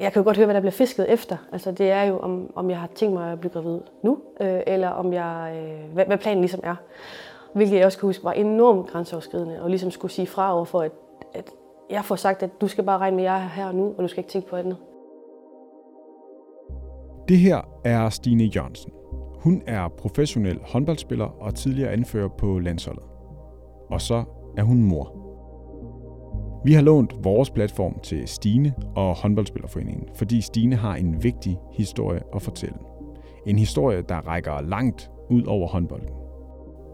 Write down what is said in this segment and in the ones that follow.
Jeg kan jo godt høre, hvad der bliver fisket efter. Altså, det er jo, om, om jeg har tænkt mig at blive gravid nu, øh, eller om jeg, øh, hvad, hvad planen ligesom er. Hvilket jeg også kan huske var enormt grænseoverskridende, og ligesom skulle sige fra over for, at, at jeg får sagt, at du skal bare regne med, at jeg er her og nu, og du skal ikke tænke på andet. Det her er Stine Jørgensen. Hun er professionel håndboldspiller og tidligere anfører på landsholdet. Og så er hun mor. Vi har lånt vores platform til Stine og håndboldspillerforeningen, fordi Stine har en vigtig historie at fortælle. En historie, der rækker langt ud over håndbolden.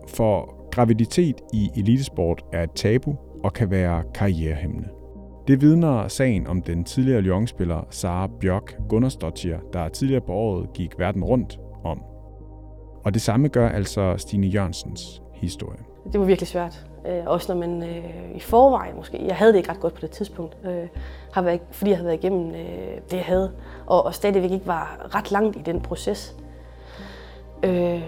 For graviditet i elitesport er et tabu og kan være karrierehæmmende. Det vidner sagen om den tidligere Lyon-spiller Sara Bjørk Gunnarsdottir, der tidligere på året gik verden rundt om. Og det samme gør altså Stine Jørgensens historie. Det var virkelig svært. Øh, også når man øh, i forvejen måske, jeg havde det ikke ret godt på det tidspunkt, øh, har været, fordi jeg havde været igennem øh, det, jeg havde, og, og stadigvæk ikke var ret langt i den proces. Øh,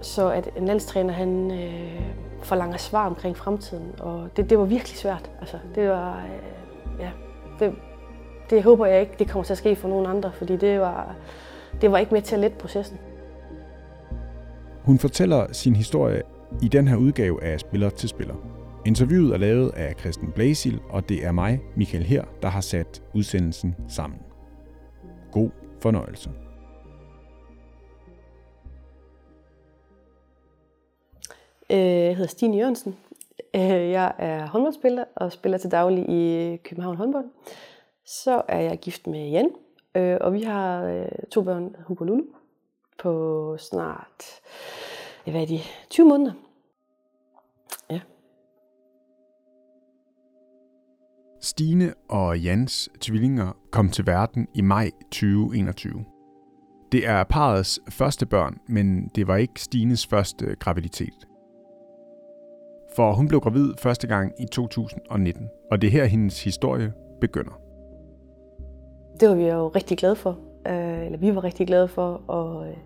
så at en landstræner, han øh, forlanger svar omkring fremtiden, og det, det var virkelig svært. Altså, det var, øh, ja, det, det håber jeg ikke, det kommer til at ske for nogen andre, fordi det var, det var ikke med til at lette processen. Hun fortæller sin historie i den her udgave af Spiller til Spiller. Interviewet er lavet af Christian Blasil, og det er mig, Michael Her, der har sat udsendelsen sammen. God fornøjelse. Øh, jeg hedder Stine Jørgensen. Øh, jeg er håndboldspiller og spiller til daglig i København håndbold. Så er jeg gift med Jan, øh, og vi har to børn, Hugo og Lulu, på snart hvad er de, 20 måneder. Stine og Jans tvillinger kom til verden i maj 2021. Det er parets første børn, men det var ikke Stines første graviditet. For hun blev gravid første gang i 2019, og det er her hendes historie begynder. Det var vi jo rigtig glade for, øh, eller vi var rigtig glade for, og øh,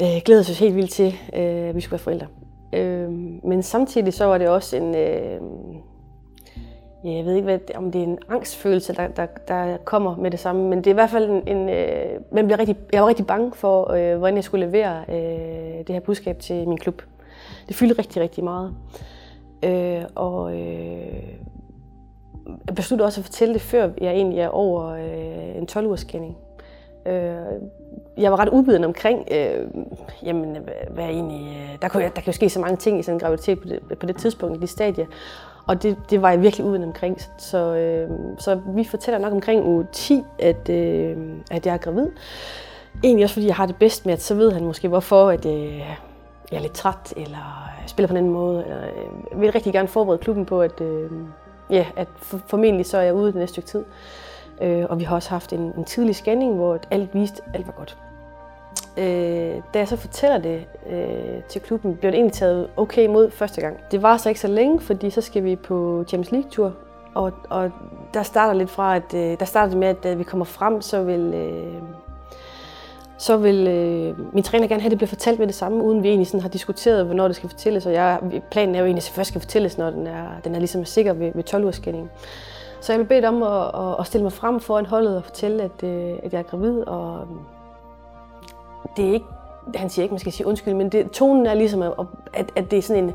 øh, glæder os helt vildt til, øh, at vi skulle være forældre. Øh, men samtidig så var det også en, øh, ja, jeg ved ikke, hvad, om det er en angstfølelse, der, der, der kommer med det samme, men det er i hvert fald en, en øh, man bliver rigtig, jeg var rigtig bange for, øh, hvordan jeg skulle levere øh, det her budskab til min klub. Det fyldte rigtig, rigtig meget. Øh, og øh, jeg besluttede også at fortælle det, før jeg egentlig er over øh, en 12-ugers scanning. Øh, jeg var ret uvidende omkring, øh, jamen, hvad er egentlig, øh, der, kunne, der kan jo ske så mange ting i sådan en graviditet på det, på det tidspunkt, i de stadier. Og det, det var jeg virkelig uden omkring. Så, øh, så vi fortæller nok omkring uge 10, at, øh, at jeg er gravid. Egentlig også fordi jeg har det bedst med, at så ved han måske hvorfor, at øh, jeg er lidt træt, eller spiller på en anden måde. Eller, jeg vil rigtig gerne forberede klubben på, at, øh, ja, at for, formentlig så er jeg ude det næste stykke tid. Øh, og vi har også haft en, en tidlig scanning, hvor alt viste, at alt var godt. Øh, da jeg så fortæller det øh, til klubben, blev det egentlig taget okay imod første gang. Det var så ikke så længe, fordi så skal vi på Champions League-tur, og, og der starter lidt fra, at øh, der starter det med, at da vi kommer frem, så vil, øh, så vil øh, min træner gerne have, at det bliver fortalt med det samme, uden vi egentlig sådan har diskuteret, hvornår det skal fortælles. Og jeg, planen er jo egentlig, at det først skal fortælles, når den er, den er ligesom sikker ved, ved 12 ugers Så jeg blev bedt om at, at, stille mig frem foran holdet og fortælle, at, øh, at jeg er gravid, og det er ikke, han siger ikke, man skal sige undskyld, men det, tonen er ligesom, at, at det er sådan en,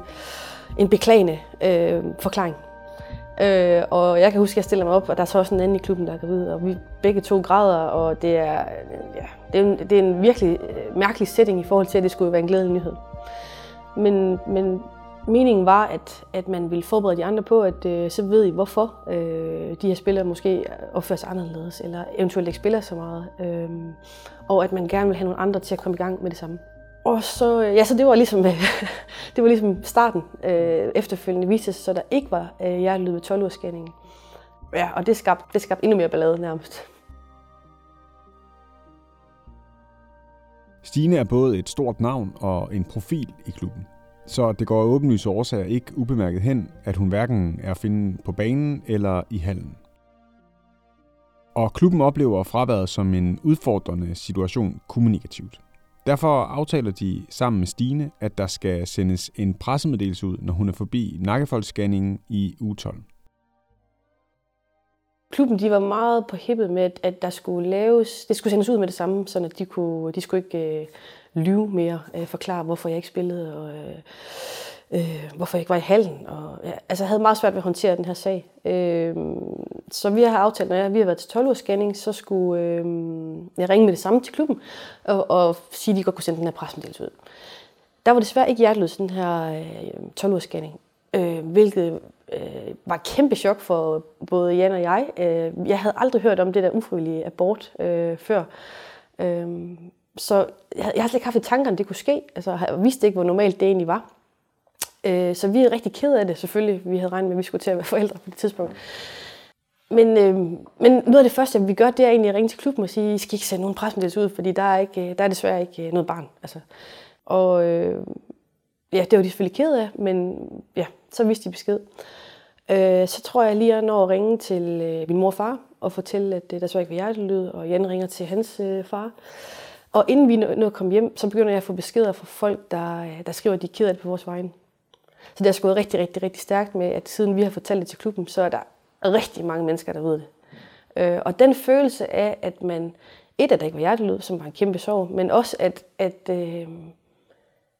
en beklagende øh, forklaring. Øh, og jeg kan huske, at jeg stiller mig op, og der er så også en anden i klubben, der er gravid, og vi begge to græder, og det er, ja, det er, en, det er en virkelig øh, mærkelig setting i forhold til, at det skulle være en glædelig nyhed. Men, men meningen var, at, at man ville forberede de andre på, at øh, så ved I, hvorfor øh, de her spillere måske opfører sig anderledes, eller eventuelt ikke spiller så meget. Øh, og at man gerne vil have nogle andre til at komme i gang med det samme. Og så, øh, ja, så det var ligesom, det var ligesom starten. Øh, efterfølgende viste sig, så der ikke var øh, hjertelyd ved 12 scanningen. Ja, og det skabte, det skabte endnu mere ballade nærmest. Stine er både et stort navn og en profil i klubben. Så det går af åbenlyse årsager ikke ubemærket hen, at hun hverken er at finde på banen eller i hallen. Og klubben oplever fraværet som en udfordrende situation kommunikativt. Derfor aftaler de sammen med Stine, at der skal sendes en pressemeddelelse ud, når hun er forbi nakkefoldsscanningen i uge 12 klubben de var meget på hippet med, at der skulle laves, det skulle sendes ud med det samme, så de, kunne, de skulle ikke øh, lyve mere, øh, forklare, hvorfor jeg ikke spillede, og øh, øh, hvorfor jeg ikke var i hallen. Og, ja, altså, jeg havde meget svært ved at håndtere den her sag. Øh, så vi har aftalt, når jeg, vi har været til 12 ugers scanning, så skulle øh, jeg ringe med det samme til klubben, og, og sige, at de godt kunne sende den her pressemeddelelse ud. Der var desværre ikke hjerteløs den her øh, 12 ugers scanning, øh, hvilket øh, var et kæmpe chok for både Jan og jeg. Øh, jeg havde aldrig hørt om det der ufrivillige abort øh, før. Øh, så jeg, jeg har slet ikke haft i tankerne, at det kunne ske. Altså, jeg vidste ikke, hvor normalt det egentlig var. Øh, så vi er rigtig ked af det, selvfølgelig. Vi havde regnet med, at vi skulle til at være forældre på det tidspunkt. Men, øh, men noget af det første, vi gør, det er egentlig at ringe til klubben og sige, I skal ikke sende nogen presmeddelelse ud, fordi der er, ikke, øh, der er desværre ikke øh, noget barn. Altså. Og øh, ja, det var de selvfølgelig ked af, men ja, så vidste de besked. Øh, så tror jeg lige, at når at ringe til øh, min mor og far og fortælle, at øh, der så ikke var hjertelyd, og Jan ringer til hans øh, far. Og inden vi nåede at komme hjem, så begynder jeg at få beskeder fra folk, der, øh, der skriver, at de er ked af det på vores vegne. Så det er altså gået rigtig, rigtig, rigtig stærkt med, at siden vi har fortalt det til klubben, så er der rigtig mange mennesker, der ved det. Øh, og den følelse af, at man, et, at der ikke var hjertelyd, som var en kæmpe sorg, men også, at, at øh,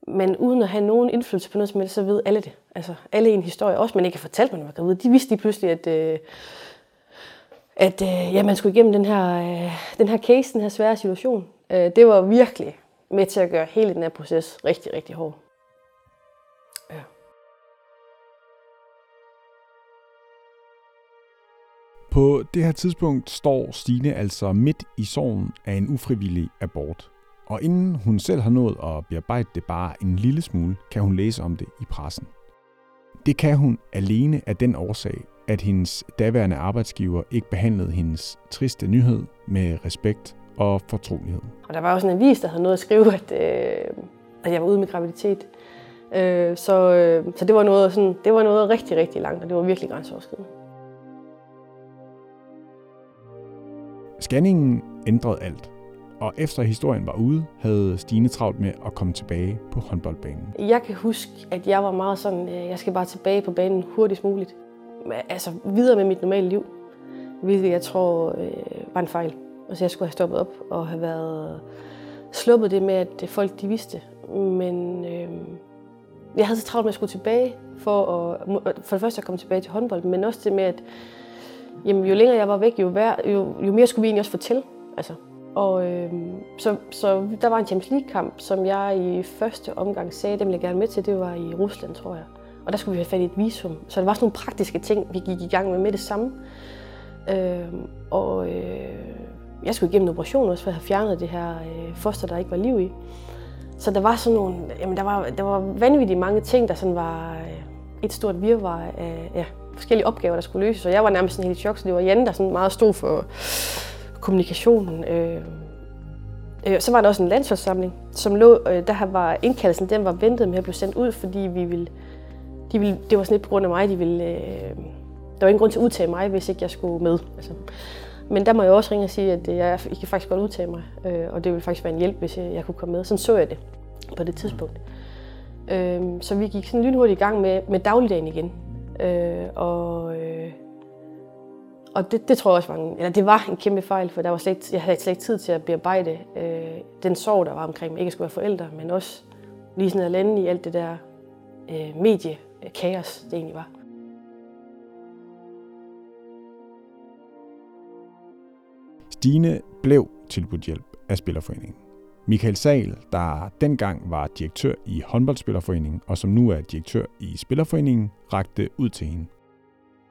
men uden at have nogen indflydelse på noget som helst, så ved alle det. Altså alle en historie, også man ikke har fortalt, man var gravid. De vidste lige pludselig, at, øh, at øh, ja, man skulle igennem den her, øh, den her case, den her svære situation. Øh, det var virkelig med til at gøre hele den her proces rigtig, rigtig hård. Ja. På det her tidspunkt står Stine altså midt i sorgen af en ufrivillig abort. Og inden hun selv har nået at bearbejde det bare en lille smule, kan hun læse om det i pressen. Det kan hun alene af den årsag, at hendes daværende arbejdsgiver ikke behandlede hendes triste nyhed med respekt og fortrolighed. Og der var også en avis, der havde noget at skrive, at, øh, at jeg var ude med graviditet. Øh, så, øh, så det var noget sådan, det var noget rigtig, rigtig langt, og det var virkelig grænseoverskridende. Scanningen ændrede alt, og efter historien var ude, havde Stine travlt med at komme tilbage på håndboldbanen. Jeg kan huske, at jeg var meget sådan, øh, jeg skal bare tilbage på banen hurtigst muligt. Altså videre med mit normale liv, hvilket jeg tror øh, var en fejl. Altså jeg skulle have stoppet op og have været sluppet det med, at folk de vidste. Men øh, jeg havde så travlt med at skulle tilbage for, at, for det første at komme tilbage til håndbold, men også det med, at jamen, jo længere jeg var væk, jo, vær, jo, jo mere skulle vi egentlig også fortælle. Altså, og øh, så, så der var en Champions League-kamp, som jeg i første omgang sagde, dem ville jeg gerne med til. Det var i Rusland, tror jeg. Og der skulle vi have fat i et visum. Så der var sådan nogle praktiske ting, vi gik i gang med med det samme. Øh, og øh, jeg skulle igennem en operation også, for at have fjernet det her øh, foster, der ikke var liv i. Så der var sådan nogle, jamen der var, der var vanvittigt mange ting, der sådan var øh, et stort virvar af ja, forskellige opgaver, der skulle løses. Og jeg var nærmest sådan helt i chok, så det var Jan, der sådan meget stod for kommunikationen. Øh, øh, så var der også en landsholdssamling, som lå, øh, der var indkaldelsen, den var ventet med at blive sendt ud, fordi vi ville, de ville, det var sådan lidt på grund af mig, de ville, øh, der var ingen grund til at udtage mig, hvis ikke jeg skulle med. Altså. Men der må jeg også ringe og sige, at øh, jeg, I kan faktisk godt udtage mig, øh, og det ville faktisk være en hjælp, hvis jeg, jeg kunne komme med. Sådan så jeg det på det tidspunkt. Øh, så vi gik sådan lynhurtigt i gang med, med dagligdagen igen. Øh, og øh, og det, det tror jeg også var en, eller det var en kæmpe fejl, for der var slet, jeg havde slet ikke tid til at bearbejde øh, den sorg, der var omkring mig. Ikke at skulle være forældre, men også lige sådan at lande i alt det der øh, mediekaos, det egentlig var. Stine blev tilbudt hjælp af Spillerforeningen. Michael Sal, der dengang var direktør i håndboldspillerforeningen, og som nu er direktør i Spillerforeningen, rakte ud til hende.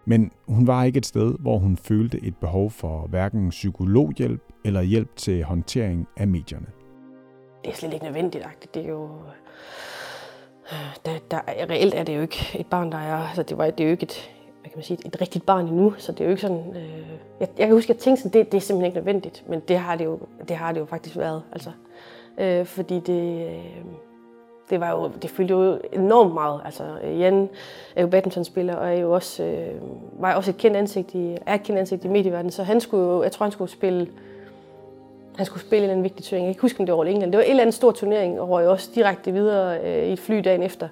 Men hun var ikke et sted, hvor hun følte et behov for hverken psykologhjælp eller hjælp til håndtering af medierne. Det er slet ikke nødvendigt. Det er jo... Øh, der, der, reelt er det jo ikke et barn, der er... Altså det, var, det er jo ikke et, hvad kan man sige, et rigtigt barn endnu, så det er jo ikke sådan... Øh, jeg, jeg kan huske, at jeg tænkte sådan, det, det er simpelthen ikke nødvendigt, men det har det jo, det har det jo faktisk været. Altså, øh, fordi det... Øh, det, var jo, det fyldte jo enormt meget. Altså, Jan er jo badmintonspiller og er jo også, øh, var også et kendt ansigt i, er et kendt ansigt i medieverdenen, så han skulle jo, jeg tror, han skulle spille han skulle spille en eller anden vigtig turnering. Jeg kan ikke huske, om det var over England. Det var en eller anden stor turnering, og røg også direkte videre øh, i et fly dagen efter.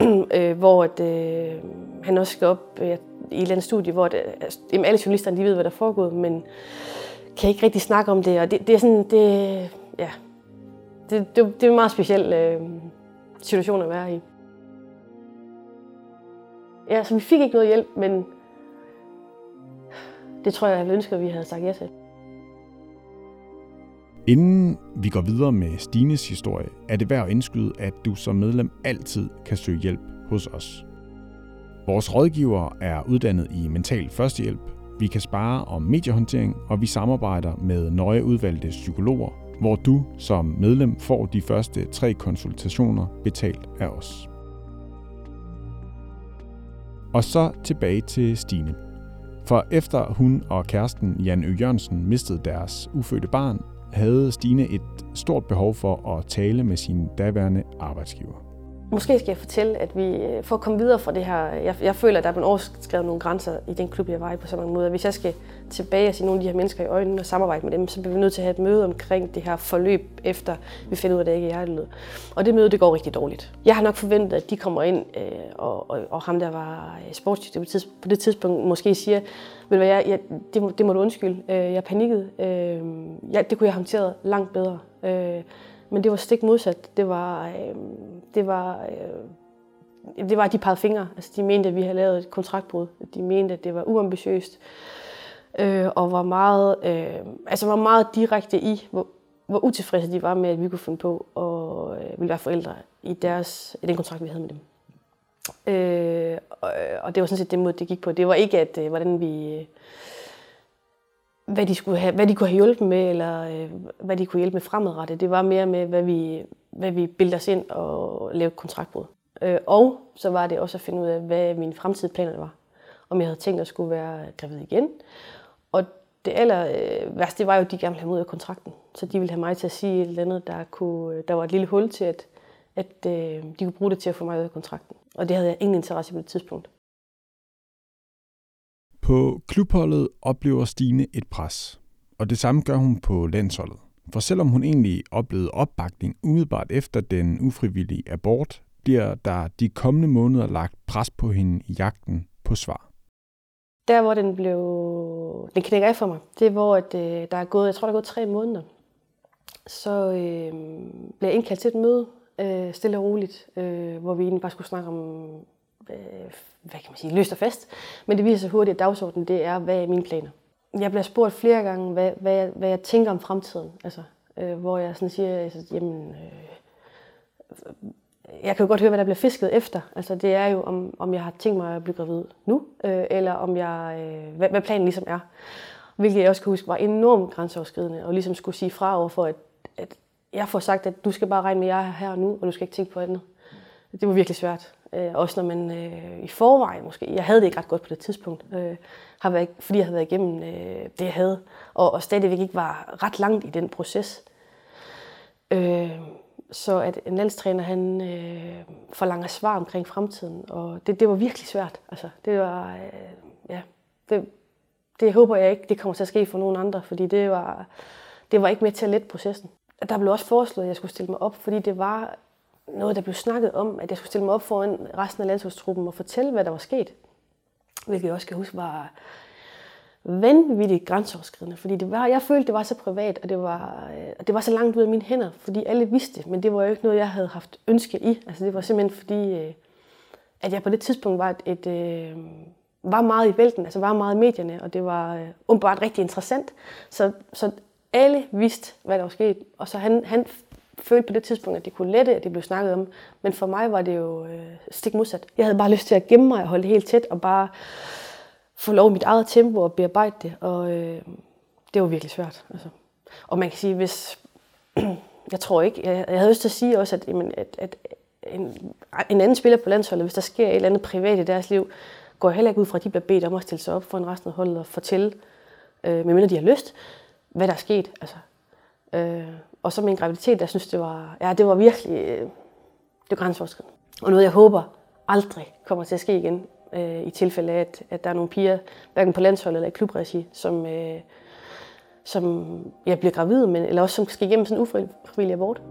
øh, hvor at, øh, han også skal op øh, i et eller andet studie, hvor det, øh, altså, alle journalisterne de ved, hvad der er foregået, men kan ikke rigtig snakke om det, og det, det er sådan, det, ja, det, det, det er en meget speciel øh, situation at være i. Ja, så vi fik ikke noget hjælp, men det tror jeg, jeg ville ønske, at vi havde sagt ja til. Inden vi går videre med Stines historie, er det værd at indskyde, at du som medlem altid kan søge hjælp hos os. Vores rådgiver er uddannet i mental førstehjælp. Vi kan spare om mediehåndtering, og vi samarbejder med nøje udvalgte psykologer, hvor du som medlem får de første tre konsultationer betalt af os. Og så tilbage til Stine. For efter hun og kæresten Jan Ø. Jørgensen mistede deres ufødte barn, havde Stine et stort behov for at tale med sin daværende arbejdsgiver. Måske skal jeg fortælle, at vi øh, for at komme videre fra det her, jeg, jeg føler, at der er blevet overskrevet nogle grænser i den klub, jeg var i på så mange måder. Hvis jeg skal tilbage og se nogle af de her mennesker i øjnene og samarbejde med dem, så bliver vi nødt til at have et møde omkring det her forløb, efter vi finder ud af, at det ikke er hjertelød. Og det møde, det går rigtig dårligt. Jeg har nok forventet, at de kommer ind, øh, og, og, og ham, der var øh, sportsdirektør på det tidspunkt, måske siger, vil du jeg, jeg, det, må, det må du undskylde, øh, jeg panikkede. Ja, det kunne jeg have håndteret langt bedre. Men det var stik modsat. Det var, øh, det var, øh, det var, at de pegede fingre. Altså, de mente, at vi havde lavet et kontraktbrud. De mente, at det var uambitiøst. Øh, og var meget, øh, altså var meget direkte i, hvor, hvor utilfredse de var med, at vi kunne finde på at øh, ville være forældre i, deres, i den kontrakt, vi havde med dem. Øh, og, og det var sådan set det måde, det gik på. Det var ikke, at øh, hvordan vi... Øh, hvad de, skulle have, hvad de kunne have hjulpet med, eller øh, hvad de kunne hjælpe med fremadrettet. Det var mere med, hvad vi, hvad vi bildte os ind og lavede kontraktbrud. Øh, og så var det også at finde ud af, hvad mine fremtidige planer var. Om jeg havde tænkt at skulle være gravid igen. Og det aller øh, værste, det var jo, at de gerne ville have mig ud af kontrakten. Så de ville have mig til at sige et eller andet, der, kunne, øh, der var et lille hul til, at, at øh, de kunne bruge det til at få mig ud af kontrakten. Og det havde jeg ingen interesse i på det tidspunkt. På klubholdet oplever Stine et pres, og det samme gør hun på landsholdet. For selvom hun egentlig oplevede opbakning umiddelbart efter den ufrivillige abort, bliver der de kommende måneder lagt pres på hende i jagten på svar. Der, hvor den blev... Den knækker af for mig, det er, hvor at, øh, der er gået, jeg tror, der er gået tre måneder. Så øh, blev jeg indkaldt til et møde, øh, stille og roligt, øh, hvor vi egentlig bare skulle snakke om øh, hvad kan man sige, lyst og fast. Men det viser sig hurtigt, at dagsordenen det er, hvad er mine planer. Jeg bliver spurgt flere gange, hvad, hvad, jeg, hvad jeg tænker om fremtiden. Altså, øh, hvor jeg sådan siger, altså, jamen, øh, jeg kan jo godt høre, hvad der bliver fisket efter. Altså, det er jo, om, om jeg har tænkt mig at blive gravid nu, øh, eller om jeg, øh, hvad, hvad planen ligesom er. Hvilket jeg også kan huske var enormt grænseoverskridende, og ligesom skulle sige fra over for, at, at jeg får sagt, at du skal bare regne med, at jeg er her nu, og du skal ikke tænke på andet. Det var virkelig svært. Øh, også når man øh, i forvejen måske, jeg havde det ikke ret godt på det tidspunkt, øh, har været, fordi jeg havde været igennem øh, det, jeg havde, og, og stadigvæk ikke var ret langt i den proces. Øh, så at en landstræner, han øh, forlanger svar omkring fremtiden, og det, det var virkelig svært. Altså, det var, øh, ja, det, det håber jeg ikke, det kommer til at ske for nogen andre, fordi det var, det var ikke med til at lette processen. Der blev også foreslået, at jeg skulle stille mig op, fordi det var noget, der blev snakket om, at jeg skulle stille mig op foran resten af landsholdstruppen og fortælle, hvad der var sket. Hvilket jeg også kan huske var vanvittigt grænseoverskridende, fordi det var, jeg følte, det var så privat, og det var, øh, det var så langt ud af mine hænder, fordi alle vidste, men det var jo ikke noget, jeg havde haft ønske i. Altså, det var simpelthen fordi, øh, at jeg på det tidspunkt var, et, et, øh, var meget i vælten, altså var meget i medierne, og det var øh, umiddelbart rigtig interessant. Så, så alle vidste, hvad der var sket, og så han, han følte på det tidspunkt, at det kunne lette, at det blev snakket om. Men for mig var det jo øh, stik modsat. Jeg havde bare lyst til at gemme mig og holde det helt tæt, og bare få lov mit eget tempo og bearbejde det. Og øh, det var virkelig svært. Altså. Og man kan sige, hvis... jeg tror ikke... Jeg, jeg havde lyst til at sige også, at, jamen, at, at en, en anden spiller på landsholdet, hvis der sker et eller andet privat i deres liv, går jeg heller ikke ud fra, at de bliver bedt om at stille sig op for en resten af holdet og fortælle, øh, medmindre de har lyst, hvad der er sket. Altså, Øh, og så min graviditet, jeg synes, det var, ja, det var virkelig øh, det var grænseoverskridende. Og noget, jeg håber aldrig kommer til at ske igen, øh, i tilfælde af, at, at der er nogle piger, hverken på landshold eller i klubregi, som, øh, som ja, bliver gravide, men, eller også som skal igennem sådan en ufrivillig abort.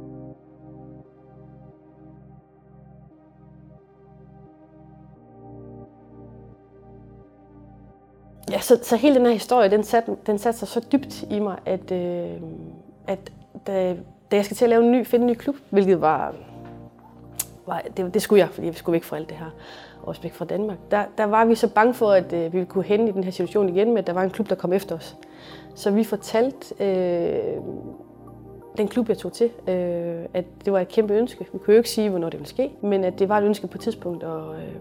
Ja, så, så hele den her historie, den satte den sat sig så dybt i mig, at, øh, at da, da jeg skal til at lave en ny, finde en ny klub, hvilket var, var det, det skulle jeg, fordi vi skulle væk fra alt det her, også væk fra Danmark, der, der var vi så bange for, at øh, vi ville kunne hende i den her situation igen med, at der var en klub, der kom efter os. Så vi fortalte øh, den klub, jeg tog til, øh, at det var et kæmpe ønske. Vi kunne jo ikke sige, hvornår det ville ske, men at det var et ønske på et tidspunkt og øh,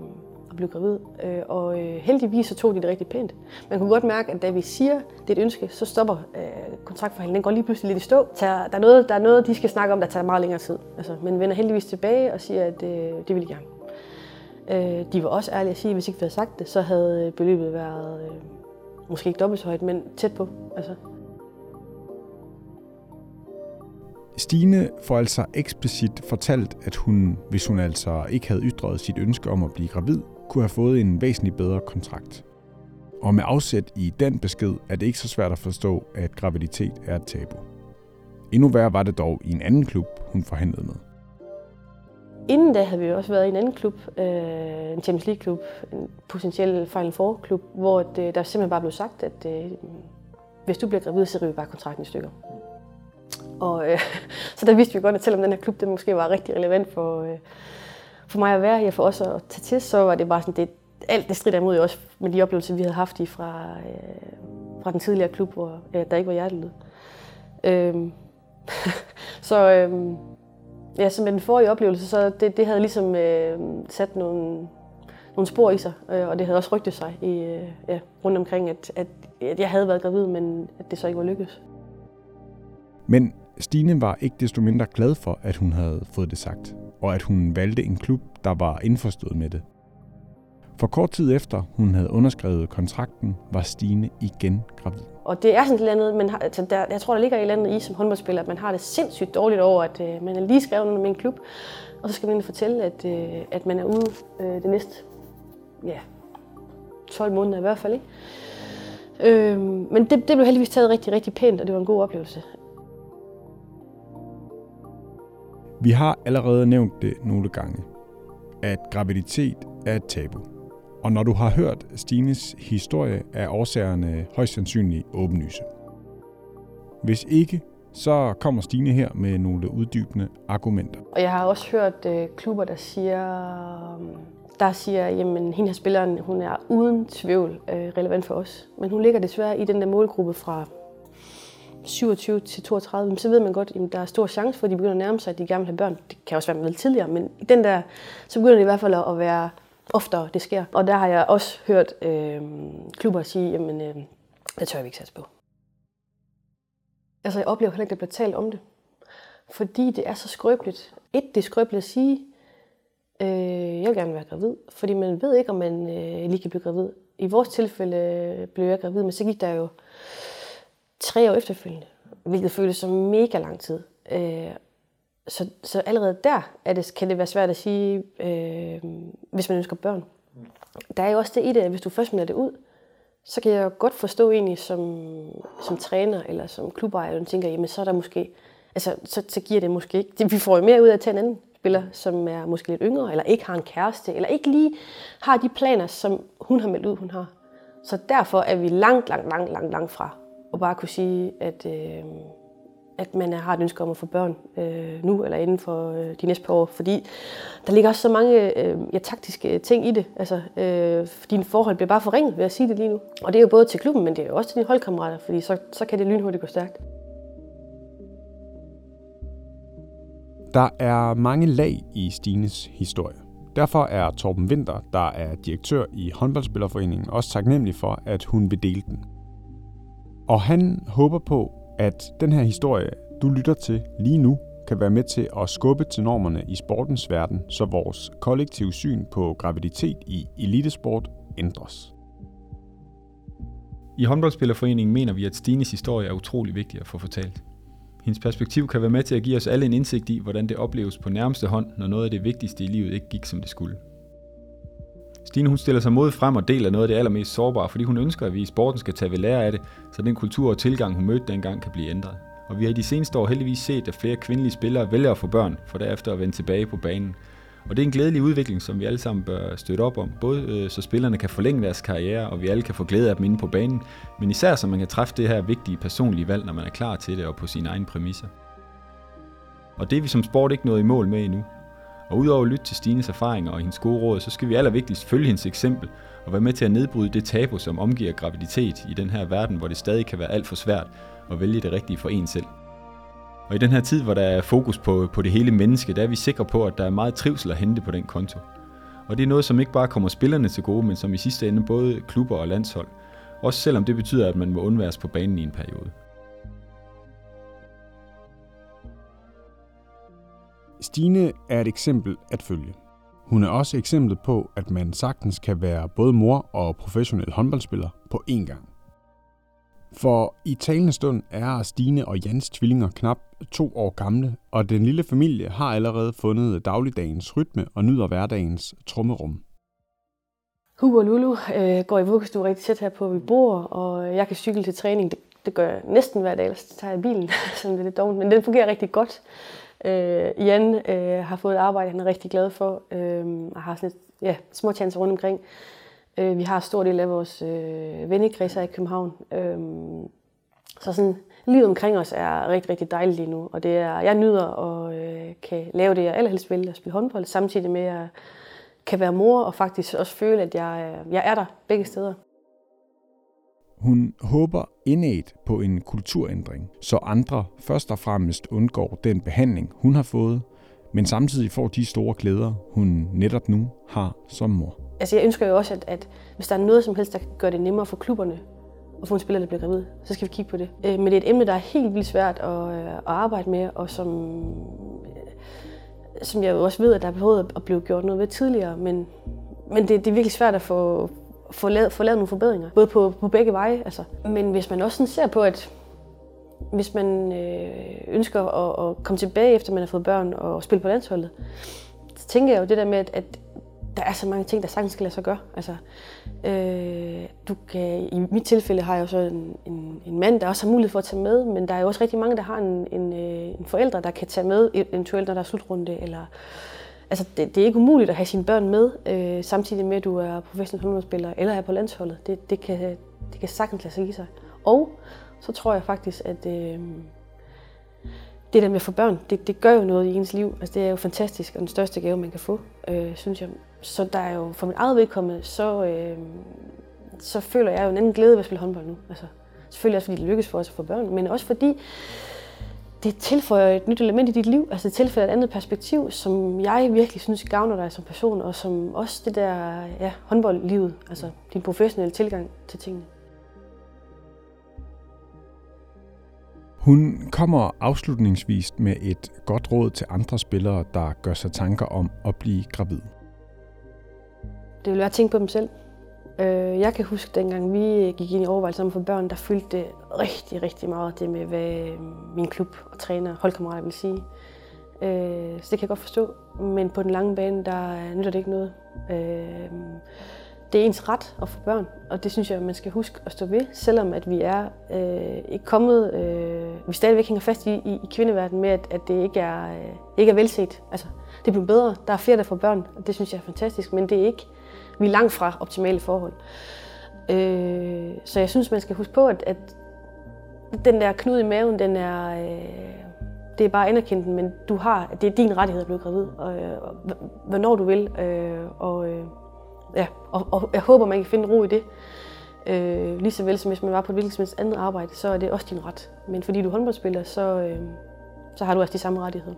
at blive gravid. Øh, og øh, heldigvis så tog de det rigtig pænt. Man kunne godt mærke, at da vi siger, det er et ønske, så stopper øh, kontraktforhandlingen. Den går lige pludselig lidt i stå. Der, der, er noget, der er noget, de skal snakke om, der tager meget længere tid. Altså, men vender heldigvis tilbage og siger, at øh, det vil de gerne. Øh, de var også ærlige at sige, at hvis ikke vi havde sagt det, så havde øh, beløbet været øh, måske ikke dobbelt så højt, men tæt på. Altså, Stine får altså eksplicit fortalt, at hun, hvis hun altså ikke havde ytret sit ønske om at blive gravid, kunne have fået en væsentligt bedre kontrakt. Og med afsæt i den besked er det ikke så svært at forstå, at graviditet er et tabu. Endnu værre var det dog i en anden klub, hun forhandlede med. Inden da havde vi også været i en anden klub, øh, en Champions League-klub, en potentiel Final Four-klub, hvor det, øh, der simpelthen bare blev sagt, at øh, hvis du bliver gravid, så river vi bare kontrakten i stykker. Og, øh, så der vidste vi godt, at selvom den her klub det måske var rigtig relevant for, øh, for mig at være her, for os at tage til, så var det bare sådan, det, alt det strider imod også med de oplevelser, vi havde haft i fra, øh, fra den tidligere klub, hvor øh, der ikke var hjertelyd. Øhm, så øh, ja, så med den forrige oplevelse, så det, det havde ligesom øh, sat nogle, nogle spor i sig, øh, og det havde også rygtet sig i, øh, ja, rundt omkring, at, at, at jeg havde været gravid, men at det så ikke var lykkedes. Men Stine var ikke desto mindre glad for, at hun havde fået det sagt, og at hun valgte en klub, der var indforstået med det. For kort tid efter hun havde underskrevet kontrakten, var Stine igen gravid. Og det er sådan et eller andet, man har, altså der, jeg tror, der ligger et eller andet i som håndboldspiller, at man har det sindssygt dårligt over, at øh, man er lige skrevet med en klub, og så skal man fortælle, at, øh, at man er ude øh, det næste ja, 12 måneder i hvert fald. Ikke? Øh, men det, det blev heldigvis taget rigtig, rigtig pænt, og det var en god oplevelse. Vi har allerede nævnt det nogle gange, at graviditet er et tabu. Og når du har hørt Stines historie, er årsagerne højst sandsynligt åbenlyse. Hvis ikke, så kommer Stine her med nogle uddybende argumenter. Og jeg har også hørt øh, klubber, der siger, øhm, der siger, jamen hende her spilleren, hun er uden tvivl øh, relevant for os. Men hun ligger desværre i den der målgruppe fra 27 til 32, så ved man godt, at der er stor chance for, at de begynder at nærme sig, at de gerne vil have børn. Det kan også være lidt tidligere, men i den der, så begynder det i hvert fald at være oftere, det sker. Og der har jeg også hørt øh, klubber sige, jamen, øh, det tør vi ikke satse på. Altså, jeg oplever heller ikke, at der bliver talt om det. Fordi det er så skrøbeligt. Et, det er skrøbeligt at sige, øh, jeg vil gerne være gravid. Fordi man ved ikke, om man øh, lige kan blive gravid. I vores tilfælde øh, blev jeg gravid, men så gik der jo tre år efterfølgende, hvilket føles som mega lang tid. Øh, så, så allerede der er det, kan det være svært at sige, øh, hvis man ønsker børn. Der er jo også det i det, at hvis du først melder det ud, så kan jeg godt forstå egentlig som, som træner eller som klubejer, at tænker, jamen så er der måske, altså så, så giver det måske ikke, vi får jo mere ud af at tage en anden spiller, som er måske lidt yngre, eller ikke har en kæreste, eller ikke lige har de planer, som hun har meldt ud, hun har. Så derfor er vi langt, langt, langt, langt, langt fra og bare kunne sige, at, øh, at man har et ønske om at få børn øh, nu eller inden for øh, de næste par år. Fordi der ligger også så mange øh, ja, taktiske ting i det. Altså, øh, dine forhold bliver bare forringet ved at sige det lige nu. Og det er jo både til klubben, men det er jo også til dine holdkammerater, fordi så, så kan det lynhurtigt gå stærkt. Der er mange lag i Stines historie. Derfor er Torben Winter, der er direktør i håndboldspillerforeningen, også taknemmelig for, at hun vil dele den. Og han håber på, at den her historie, du lytter til lige nu, kan være med til at skubbe til normerne i sportens verden, så vores kollektive syn på graviditet i elitesport ændres. I håndboldspillerforeningen mener vi, at Stines historie er utrolig vigtig at få fortalt. Hendes perspektiv kan være med til at give os alle en indsigt i, hvordan det opleves på nærmeste hånd, når noget af det vigtigste i livet ikke gik, som det skulle. Stine hun stiller sig mod frem og deler noget af det allermest sårbare, fordi hun ønsker, at vi i sporten skal tage ved lære af det, så den kultur og tilgang, hun mødte dengang, kan blive ændret. Og vi har i de seneste år heldigvis set, at flere kvindelige spillere vælger at få børn, for derefter at vende tilbage på banen. Og det er en glædelig udvikling, som vi alle sammen bør støtte op om, både øh, så spillerne kan forlænge deres karriere, og vi alle kan få glæde af dem inde på banen, men især så man kan træffe det her vigtige personlige valg, når man er klar til det og på sine egne præmisser. Og det er vi som sport ikke nået i mål med endnu. Og udover at lytte til Stines erfaringer og hendes gode råd, så skal vi allervigtigst følge hendes eksempel og være med til at nedbryde det tabu, som omgiver graviditet i den her verden, hvor det stadig kan være alt for svært at vælge det rigtige for en selv. Og i den her tid, hvor der er fokus på, på det hele menneske, der er vi sikre på, at der er meget trivsel at hente på den konto. Og det er noget, som ikke bare kommer spillerne til gode, men som i sidste ende både klubber og landshold. Også selvom det betyder, at man må undværes på banen i en periode. Stine er et eksempel at følge. Hun er også eksemplet på, at man sagtens kan være både mor og professionel håndboldspiller på én gang. For i talende stund er Stine og Jans tvillinger knap to år gamle, og den lille familie har allerede fundet dagligdagens rytme og nyder hverdagens trummerum. Hugo og Lulu øh, går i vuggestue rigtig tæt her på, hvor vi bor, og jeg kan cykle til træning. Det, det gør jeg næsten hver dag, ellers tager jeg bilen, som det er lidt dårligt. Men den fungerer rigtig godt. Øh, Jan øh, har fået et arbejde, han er rigtig glad for, øh, og har sådan et, ja, små chancer rundt omkring. Øh, vi har en stor del af vores øh, vennekredser i København. Øh, så sådan, livet omkring os er rigtig, rigtig dejligt lige nu. Og det er, jeg nyder og øh, kan lave det, jeg allerhelst vil, at spille håndbold, samtidig med, at jeg kan være mor og faktisk også føle, at jeg, øh, jeg er der begge steder. Hun håber indet på en kulturændring, så andre først og fremmest undgår den behandling, hun har fået, men samtidig får de store glæder, hun netop nu har som mor. Altså jeg ønsker jo også, at, at hvis der er noget som helst, der kan gøre det nemmere for klubberne at få en spiller, der bliver gravid, så skal vi kigge på det. Øh, men det er et emne, der er helt vildt svært at, øh, at arbejde med, og som, øh, som jeg også ved, at der er behov at blive gjort noget ved tidligere, men, men det, det er virkelig svært at få, få lavet, få lavet nogle forbedringer, både på, på begge veje. Altså. Men hvis man også sådan ser på, at hvis man øh, ønsker at, at komme tilbage efter man har fået børn og spille på landsholdet, så tænker jeg jo det der med, at, at der er så mange ting, der sagtens skal lade sig gøre. Altså, øh, du kan, I mit tilfælde har jeg jo så en, en, en mand, der også har mulighed for at tage med, men der er jo også rigtig mange, der har en, en, øh, en forældre, der kan tage med, eventuelt når der er slutrunde, eller altså, det, det er ikke umuligt at have sine børn med, øh, samtidig med, at du er professionel håndboldspiller eller er på landsholdet. Det, det, kan, det kan sagtens lade sig give sig. Og så tror jeg faktisk, at øh, det der med at få børn, det, det gør jo noget i ens liv. Altså, det er jo fantastisk, og den største gave, man kan få, øh, synes jeg. Så der er jo, for mit eget vedkommende, så, øh, så føler jeg jo en anden glæde ved at spille håndbold nu. Altså, selvfølgelig også, fordi det lykkes for os at få børn, men også fordi, det tilføjer et nyt element i dit liv, altså det tilføjer et andet perspektiv, som jeg virkelig synes gavner dig som person, og som også det der ja, håndboldlivet, altså din professionelle tilgang til tingene. Hun kommer afslutningsvis med et godt råd til andre spillere, der gør sig tanker om at blive gravid. Det vil være at tænke på dem selv. Øh, jeg kan huske, dengang vi gik ind i overvejelser om for børn, der fyldte det rigtig, rigtig meget det med, hvad øh, min klub og træner, holdkammerater vil sige. Øh, så det kan jeg godt forstå. Men på den lange bane, der nytter det ikke noget. Øh, det er ens ret at få børn, og det synes jeg, man skal huske at stå ved, selvom at vi er øh, ikke kommet, øh, vi stadigvæk hænger fast i, i, i kvindeverdenen med, at, at det ikke er, øh, ikke er velset. Altså, det bliver bedre. Der er flere, der får børn, og det synes jeg er fantastisk, men det er ikke, vi er langt fra optimale forhold. Øh, så jeg synes, man skal huske på, at, at den der knude i maven, den er, øh, det er bare anerkendt, men du har, det er din rettighed at blive gravid, og, øh, og hvornår du vil, øh, og, øh, ja, og, og jeg håber, man kan finde ro i det. Øh, lige så vel som hvis man var på et hvilket som helst andet arbejde, så er det også din ret. Men fordi du er håndboldspiller, så, øh, så har du også de samme rettigheder.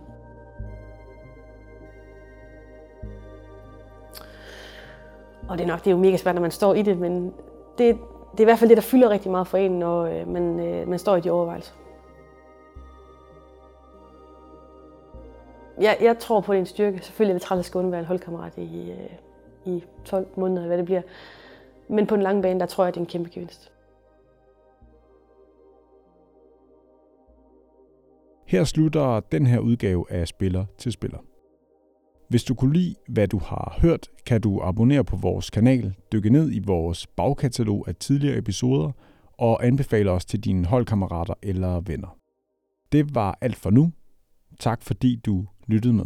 Og det er nok det er jo mega svært, når man står i det, men det, det er i hvert fald det, der fylder rigtig meget for en, når øh, man, øh, man står i de overvejelser. Jeg, jeg tror på, det er en styrke. Selvfølgelig er det træt at skal undvære en holdkammerat i, øh, i 12 måneder, hvad det bliver. Men på den lange bane, der tror jeg, det er en kæmpe gevinst. Her slutter den her udgave af Spiller til Spiller. Hvis du kunne lide, hvad du har hørt, kan du abonnere på vores kanal, dykke ned i vores bagkatalog af tidligere episoder og anbefale os til dine holdkammerater eller venner. Det var alt for nu. Tak fordi du lyttede med.